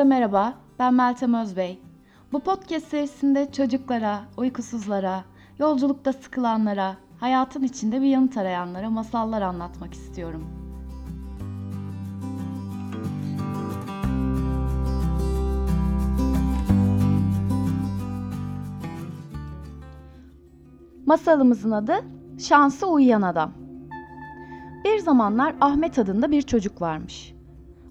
Herkese merhaba, ben Meltem Özbey. Bu podcast serisinde çocuklara, uykusuzlara, yolculukta sıkılanlara, hayatın içinde bir yanıt arayanlara masallar anlatmak istiyorum. Masalımızın adı Şansı Uyuyan Adam. Bir zamanlar Ahmet adında bir çocuk varmış.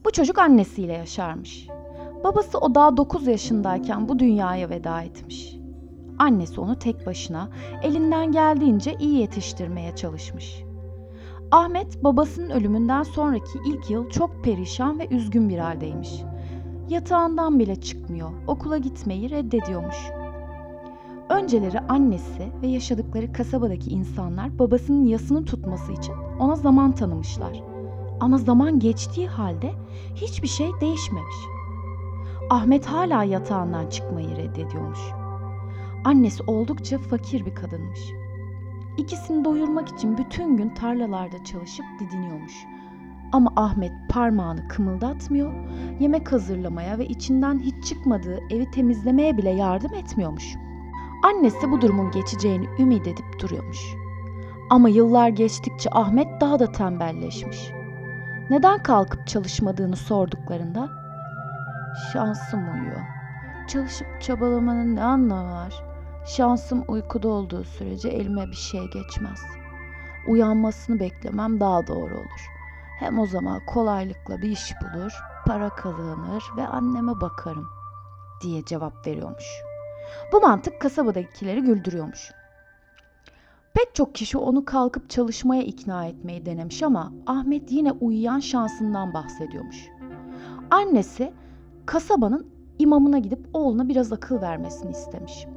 Bu çocuk annesiyle yaşarmış. Babası o daha 9 yaşındayken bu dünyaya veda etmiş. Annesi onu tek başına elinden geldiğince iyi yetiştirmeye çalışmış. Ahmet babasının ölümünden sonraki ilk yıl çok perişan ve üzgün bir haldeymiş. Yatağından bile çıkmıyor, okula gitmeyi reddediyormuş. Önceleri annesi ve yaşadıkları kasabadaki insanlar babasının yasını tutması için ona zaman tanımışlar. Ama zaman geçtiği halde hiçbir şey değişmemiş. Ahmet hala yatağından çıkmayı reddediyormuş. Annesi oldukça fakir bir kadınmış. İkisini doyurmak için bütün gün tarlalarda çalışıp didiniyormuş. Ama Ahmet parmağını kımıldatmıyor, yemek hazırlamaya ve içinden hiç çıkmadığı evi temizlemeye bile yardım etmiyormuş. Annesi bu durumun geçeceğini ümit edip duruyormuş. Ama yıllar geçtikçe Ahmet daha da tembelleşmiş. Neden kalkıp çalışmadığını sorduklarında şansım uyuyor. Çalışıp çabalamanın ne anlamı var? Şansım uykuda olduğu sürece elime bir şey geçmez. Uyanmasını beklemem daha doğru olur. Hem o zaman kolaylıkla bir iş bulur, para kazanır ve anneme bakarım diye cevap veriyormuş. Bu mantık kasabadakileri güldürüyormuş. Pek çok kişi onu kalkıp çalışmaya ikna etmeyi denemiş ama Ahmet yine uyuyan şansından bahsediyormuş. Annesi kasabanın imamına gidip oğluna biraz akıl vermesini istemiş.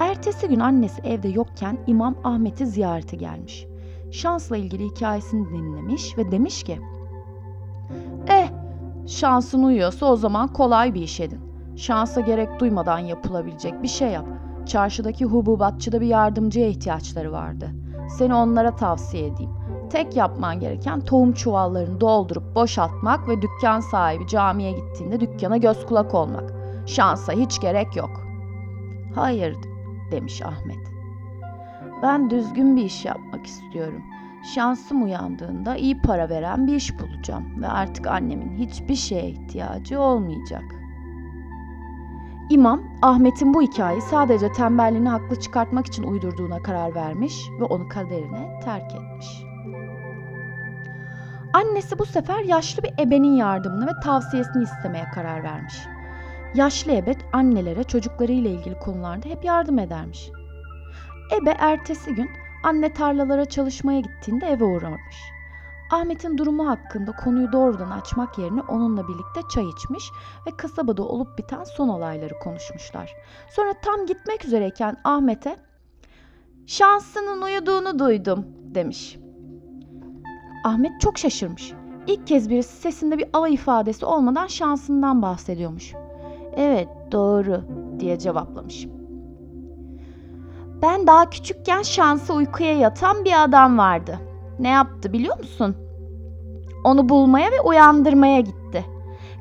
Ertesi gün annesi evde yokken imam Ahmet'i ziyarete gelmiş. Şansla ilgili hikayesini dinlemiş ve demiş ki Eh şansın uyuyorsa o zaman kolay bir iş edin. Şansa gerek duymadan yapılabilecek bir şey yap. Çarşıdaki hububatçıda bir yardımcıya ihtiyaçları vardı. Seni onlara tavsiye edeyim. Tek yapman gereken tohum çuvallarını doldurup boşaltmak ve dükkan sahibi camiye gittiğinde dükkana göz kulak olmak. Şansa hiç gerek yok. Hayır demiş Ahmet. Ben düzgün bir iş yapmak istiyorum. Şansım uyandığında iyi para veren bir iş bulacağım ve artık annemin hiçbir şeye ihtiyacı olmayacak. İmam, Ahmet'in bu hikayeyi sadece tembelliğini haklı çıkartmak için uydurduğuna karar vermiş ve onu kaderine terk etmiş. Annesi bu sefer yaşlı bir ebenin yardımını ve tavsiyesini istemeye karar vermiş. Yaşlı ebe annelere çocuklarıyla ilgili konularda hep yardım edermiş. Ebe ertesi gün anne tarlalara çalışmaya gittiğinde eve uğramış. Ahmet'in durumu hakkında konuyu doğrudan açmak yerine onunla birlikte çay içmiş ve kasabada olup biten son olayları konuşmuşlar. Sonra tam gitmek üzereyken Ahmet'e "Şansının uyuduğunu duydum." demiş. Ahmet çok şaşırmış. İlk kez birisi sesinde bir alay ifadesi olmadan şansından bahsediyormuş. "Evet, doğru." diye cevaplamış. Ben daha küçükken şansı uykuya yatan bir adam vardı. Ne yaptı biliyor musun? Onu bulmaya ve uyandırmaya gitti.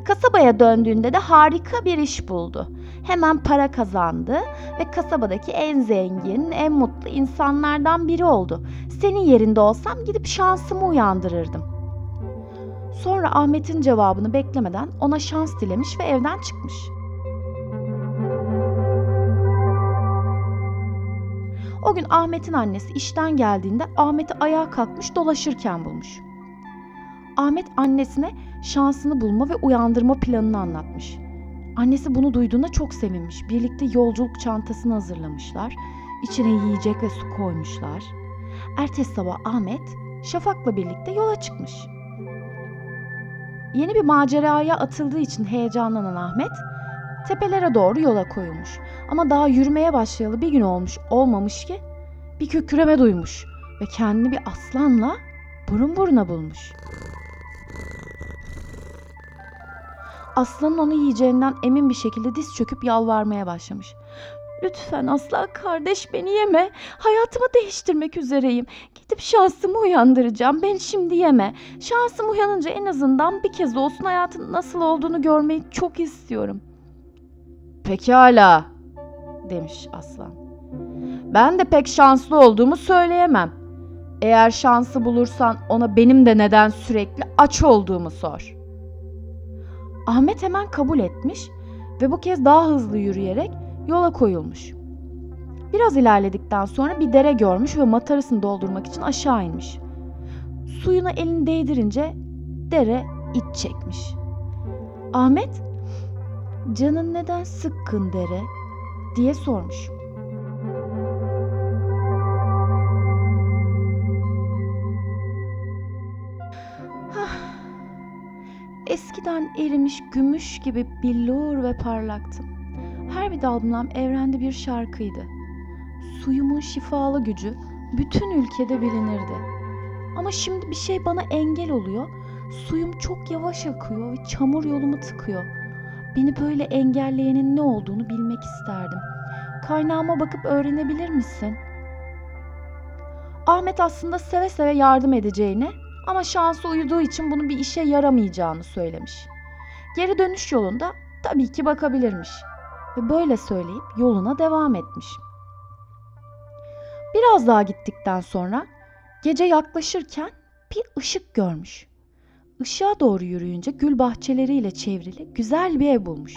Kasabaya döndüğünde de harika bir iş buldu. Hemen para kazandı ve kasabadaki en zengin, en mutlu insanlardan biri oldu. Senin yerinde olsam gidip şansımı uyandırırdım. Sonra Ahmet'in cevabını beklemeden ona şans dilemiş ve evden çıkmış. O gün Ahmet'in annesi işten geldiğinde Ahmet'i ayağa kalkmış dolaşırken bulmuş. Ahmet annesine şansını bulma ve uyandırma planını anlatmış. Annesi bunu duyduğunda çok sevinmiş. Birlikte yolculuk çantasını hazırlamışlar. İçine yiyecek ve su koymuşlar. Ertesi sabah Ahmet Şafak'la birlikte yola çıkmış. Yeni bir maceraya atıldığı için heyecanlanan Ahmet tepelere doğru yola koyulmuş. Ama daha yürümeye başlayalı bir gün olmuş olmamış ki bir kükreme duymuş ve kendini bir aslanla burun buruna bulmuş. Aslanın onu yiyeceğinden emin bir şekilde diz çöküp yalvarmaya başlamış. Lütfen aslan kardeş beni yeme. Hayatımı değiştirmek üzereyim. Gidip şansımı uyandıracağım. Beni şimdi yeme. Şansım uyanınca en azından bir kez olsun hayatın nasıl olduğunu görmeyi çok istiyorum. Pekala demiş aslan. Ben de pek şanslı olduğumu söyleyemem. Eğer şansı bulursan ona benim de neden sürekli aç olduğumu sor. Ahmet hemen kabul etmiş ve bu kez daha hızlı yürüyerek yola koyulmuş. Biraz ilerledikten sonra bir dere görmüş ve matarasını doldurmak için aşağı inmiş. Suyuna elini değdirince dere iç çekmiş. Ahmet, canın neden sıkkın dere diye sormuş. Eskiden erimiş gümüş gibi billur ve parlaktım. Her bir dalmam evrende bir şarkıydı. Suyumun şifalı gücü bütün ülkede bilinirdi. Ama şimdi bir şey bana engel oluyor. Suyum çok yavaş akıyor ve çamur yolumu tıkıyor. Beni böyle engelleyenin ne olduğunu bilmek isterdim. Kaynağıma bakıp öğrenebilir misin? Ahmet aslında seve seve yardım edeceğini ama şansı uyuduğu için bunun bir işe yaramayacağını söylemiş. Geri dönüş yolunda tabii ki bakabilirmiş ve böyle söyleyip yoluna devam etmiş. Biraz daha gittikten sonra gece yaklaşırken bir ışık görmüş. Işığa doğru yürüyünce gül bahçeleriyle çevrili güzel bir ev bulmuş.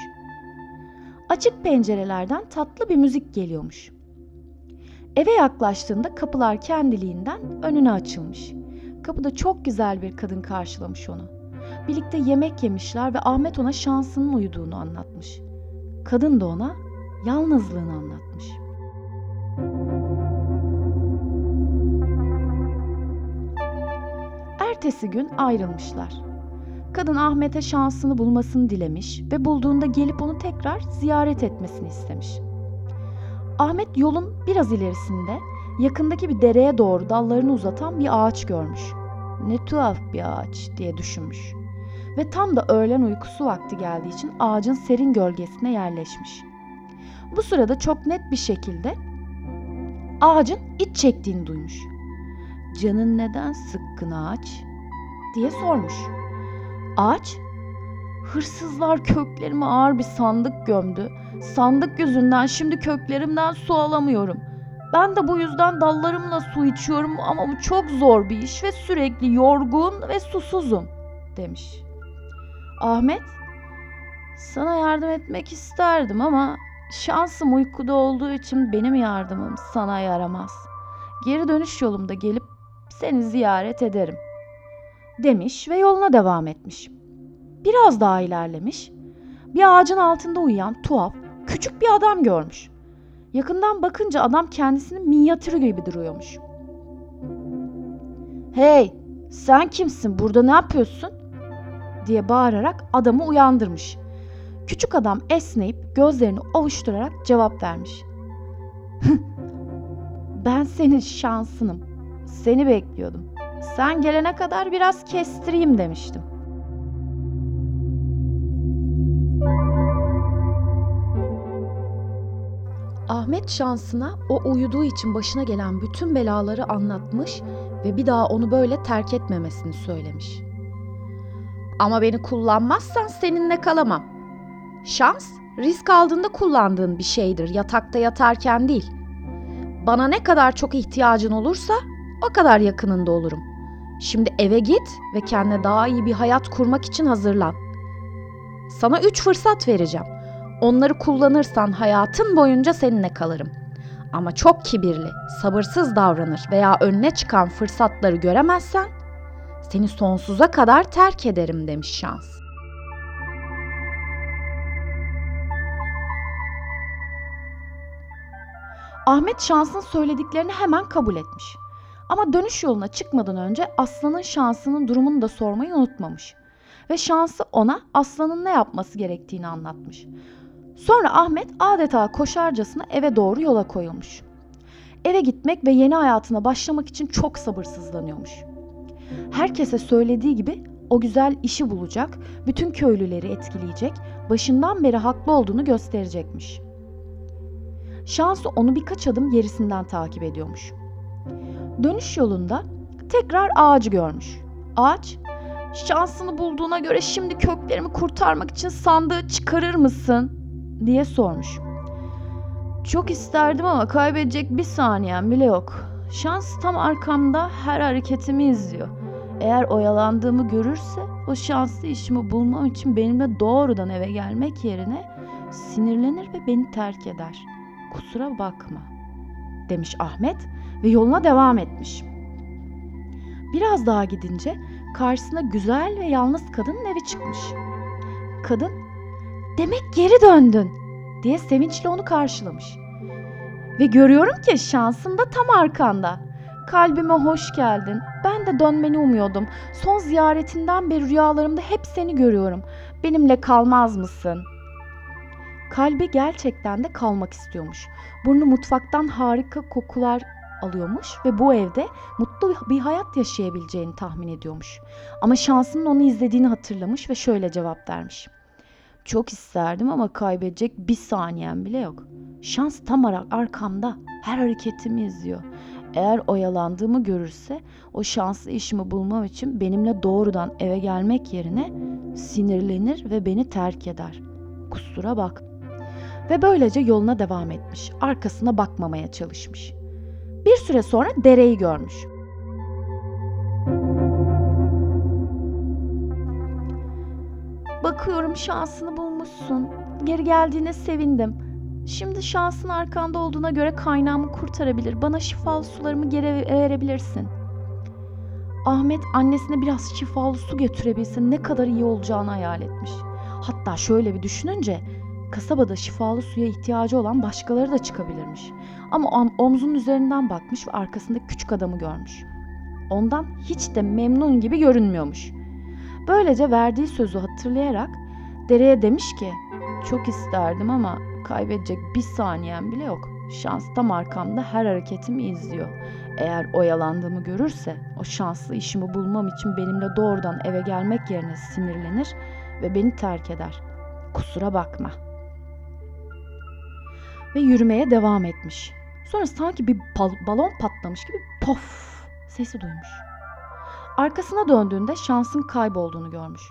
Açık pencerelerden tatlı bir müzik geliyormuş. Eve yaklaştığında kapılar kendiliğinden önüne açılmış. Kapıda çok güzel bir kadın karşılamış onu. Birlikte yemek yemişler ve Ahmet ona şansının uyuduğunu anlatmış. Kadın da ona yalnızlığını anlatmış. Ertesi gün ayrılmışlar. Kadın Ahmet'e şansını bulmasını dilemiş ve bulduğunda gelip onu tekrar ziyaret etmesini istemiş. Ahmet yolun biraz ilerisinde yakındaki bir dereye doğru dallarını uzatan bir ağaç görmüş. Ne tuhaf bir ağaç diye düşünmüş. Ve tam da öğlen uykusu vakti geldiği için ağacın serin gölgesine yerleşmiş. Bu sırada çok net bir şekilde ağacın iç çektiğini duymuş. Canın neden sıkkın ağaç? diye sormuş. Ağaç, hırsızlar köklerime ağır bir sandık gömdü. Sandık yüzünden şimdi köklerimden su alamıyorum. Ben de bu yüzden dallarımla su içiyorum ama bu çok zor bir iş ve sürekli yorgun ve susuzum demiş. Ahmet, sana yardım etmek isterdim ama şansım uykuda olduğu için benim yardımım sana yaramaz. Geri dönüş yolumda gelip seni ziyaret ederim demiş ve yoluna devam etmiş. Biraz daha ilerlemiş. Bir ağacın altında uyuyan tuhaf, küçük bir adam görmüş. Yakından bakınca adam kendisinin minyatürü gibi duruyormuş. Hey, sen kimsin? Burada ne yapıyorsun? diye bağırarak adamı uyandırmış. Küçük adam esneyip gözlerini ovuşturarak cevap vermiş. ben senin şansınım. Seni bekliyordum. Sen gelene kadar biraz kestireyim demiştim. Ahmet şansına o uyuduğu için başına gelen bütün belaları anlatmış ve bir daha onu böyle terk etmemesini söylemiş. Ama beni kullanmazsan seninle kalamam. Şans, risk aldığında kullandığın bir şeydir, yatakta yatarken değil. Bana ne kadar çok ihtiyacın olursa o kadar yakınında olurum. Şimdi eve git ve kendine daha iyi bir hayat kurmak için hazırlan. Sana üç fırsat vereceğim. Onları kullanırsan hayatın boyunca seninle kalırım. Ama çok kibirli, sabırsız davranır veya önüne çıkan fırsatları göremezsen seni sonsuza kadar terk ederim demiş şans. Ahmet şansın söylediklerini hemen kabul etmiş. Ama dönüş yoluna çıkmadan önce aslanın şansının durumunu da sormayı unutmamış. Ve şansı ona aslanın ne yapması gerektiğini anlatmış. Sonra Ahmet adeta koşarcasına eve doğru yola koyulmuş. Eve gitmek ve yeni hayatına başlamak için çok sabırsızlanıyormuş. Herkese söylediği gibi o güzel işi bulacak, bütün köylüleri etkileyecek, başından beri haklı olduğunu gösterecekmiş. Şansı onu birkaç adım gerisinden takip ediyormuş. Dönüş yolunda tekrar ağacı görmüş. Ağaç, şansını bulduğuna göre şimdi köklerimi kurtarmak için sandığı çıkarır mısın? Diye sormuş. Çok isterdim ama kaybedecek bir saniyem bile yok. Şans tam arkamda her hareketimi izliyor. Eğer oyalandığımı görürse o şanslı işimi bulmam için benimle doğrudan eve gelmek yerine sinirlenir ve beni terk eder. Kusura bakma demiş Ahmet ve yoluna devam etmiş. Biraz daha gidince karşısına güzel ve yalnız kadının evi çıkmış. Kadın, "Demek geri döndün." diye sevinçle onu karşılamış. Ve görüyorum ki şansın da tam arkanda. Kalbime hoş geldin. Ben de dönmeni umuyordum. Son ziyaretinden beri rüyalarımda hep seni görüyorum. Benimle kalmaz mısın? Kalbi gerçekten de kalmak istiyormuş. Burnu mutfaktan harika kokular alıyormuş ve bu evde mutlu bir hayat yaşayabileceğini tahmin ediyormuş. Ama şansının onu izlediğini hatırlamış ve şöyle cevap vermiş. Çok isterdim ama kaybedecek bir saniyem bile yok. Şans tam ar- arkamda. Her hareketimi izliyor. Eğer oyalandığımı görürse o şanslı işimi bulmam için benimle doğrudan eve gelmek yerine sinirlenir ve beni terk eder. Kusura bak. Ve böylece yoluna devam etmiş. Arkasına bakmamaya çalışmış. Bir süre sonra dereyi görmüş. Şansını bulmuşsun. Geri geldiğine sevindim. Şimdi şansın arkanda olduğuna göre kaynağımı kurtarabilir. Bana şifalı sularımı geri verebilirsin. Ahmet annesine biraz şifalı su götürebilse ne kadar iyi olacağını hayal etmiş. Hatta şöyle bir düşününce kasabada şifalı suya ihtiyacı olan başkaları da çıkabilirmiş. Ama om- omzunun üzerinden bakmış ve arkasında küçük adamı görmüş. Ondan hiç de memnun gibi görünmüyormuş. Böylece verdiği sözü hatırlayarak dereye demiş ki çok isterdim ama kaybedecek bir saniyem bile yok. Şans tam arkamda her hareketimi izliyor. Eğer oyalandığımı görürse o şanslı işimi bulmam için benimle doğrudan eve gelmek yerine sinirlenir ve beni terk eder. Kusura bakma. Ve yürümeye devam etmiş. Sonra sanki bir bal- balon patlamış gibi pof sesi duymuş. Arkasına döndüğünde şansın kaybolduğunu görmüş.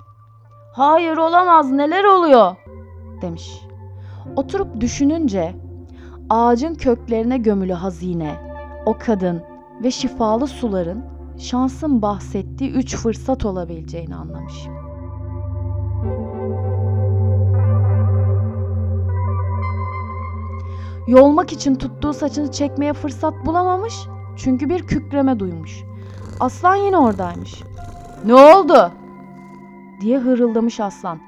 Hayır olamaz neler oluyor demiş. Oturup düşününce ağacın köklerine gömülü hazine, o kadın ve şifalı suların şansın bahsettiği üç fırsat olabileceğini anlamış. Yolmak için tuttuğu saçını çekmeye fırsat bulamamış çünkü bir kükreme duymuş. Aslan yine oradaymış. Ne oldu? Diye hırıldamış aslan.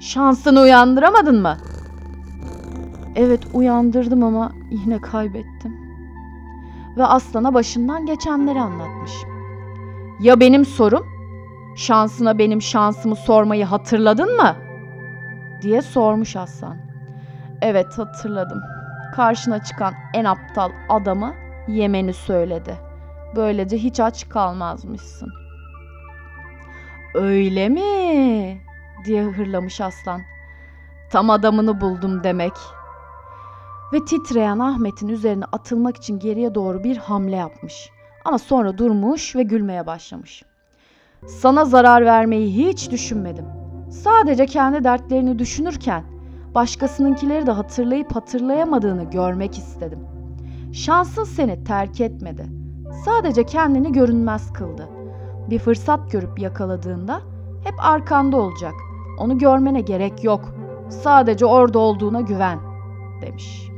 Şansını uyandıramadın mı? Evet uyandırdım ama yine kaybettim. Ve aslana başından geçenleri anlatmış. Ya benim sorum? Şansına benim şansımı sormayı hatırladın mı? diye sormuş aslan. Evet hatırladım. Karşına çıkan en aptal adamı yemeni söyledi. Böylece hiç aç kalmazmışsın. Öyle mi? diye hırlamış aslan. Tam adamını buldum demek. Ve titreyen Ahmet'in üzerine atılmak için geriye doğru bir hamle yapmış. Ama sonra durmuş ve gülmeye başlamış. Sana zarar vermeyi hiç düşünmedim. Sadece kendi dertlerini düşünürken başkasınınkileri de hatırlayıp hatırlayamadığını görmek istedim. Şansın seni terk etmedi. Sadece kendini görünmez kıldı. Bir fırsat görüp yakaladığında hep arkanda olacak. Onu görmene gerek yok. Sadece orada olduğuna güven." demiş.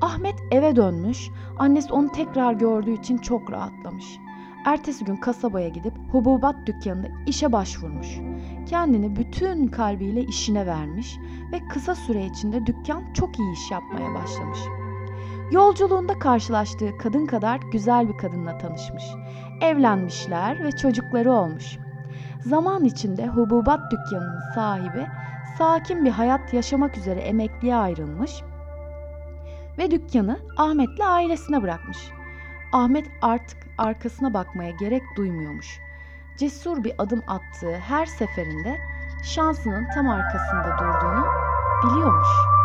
Ahmet eve dönmüş. Annesi onu tekrar gördüğü için çok rahatlamış. Ertesi gün kasabaya gidip hububat dükkanında işe başvurmuş. Kendini bütün kalbiyle işine vermiş ve kısa süre içinde dükkan çok iyi iş yapmaya başlamış. Yolculuğunda karşılaştığı kadın kadar güzel bir kadınla tanışmış. Evlenmişler ve çocukları olmuş. Zaman içinde hububat dükkanının sahibi sakin bir hayat yaşamak üzere emekliye ayrılmış ve dükkanı Ahmet'le ailesine bırakmış. Ahmet artık arkasına bakmaya gerek duymuyormuş. Cesur bir adım attığı her seferinde şansının tam arkasında durduğunu biliyormuş.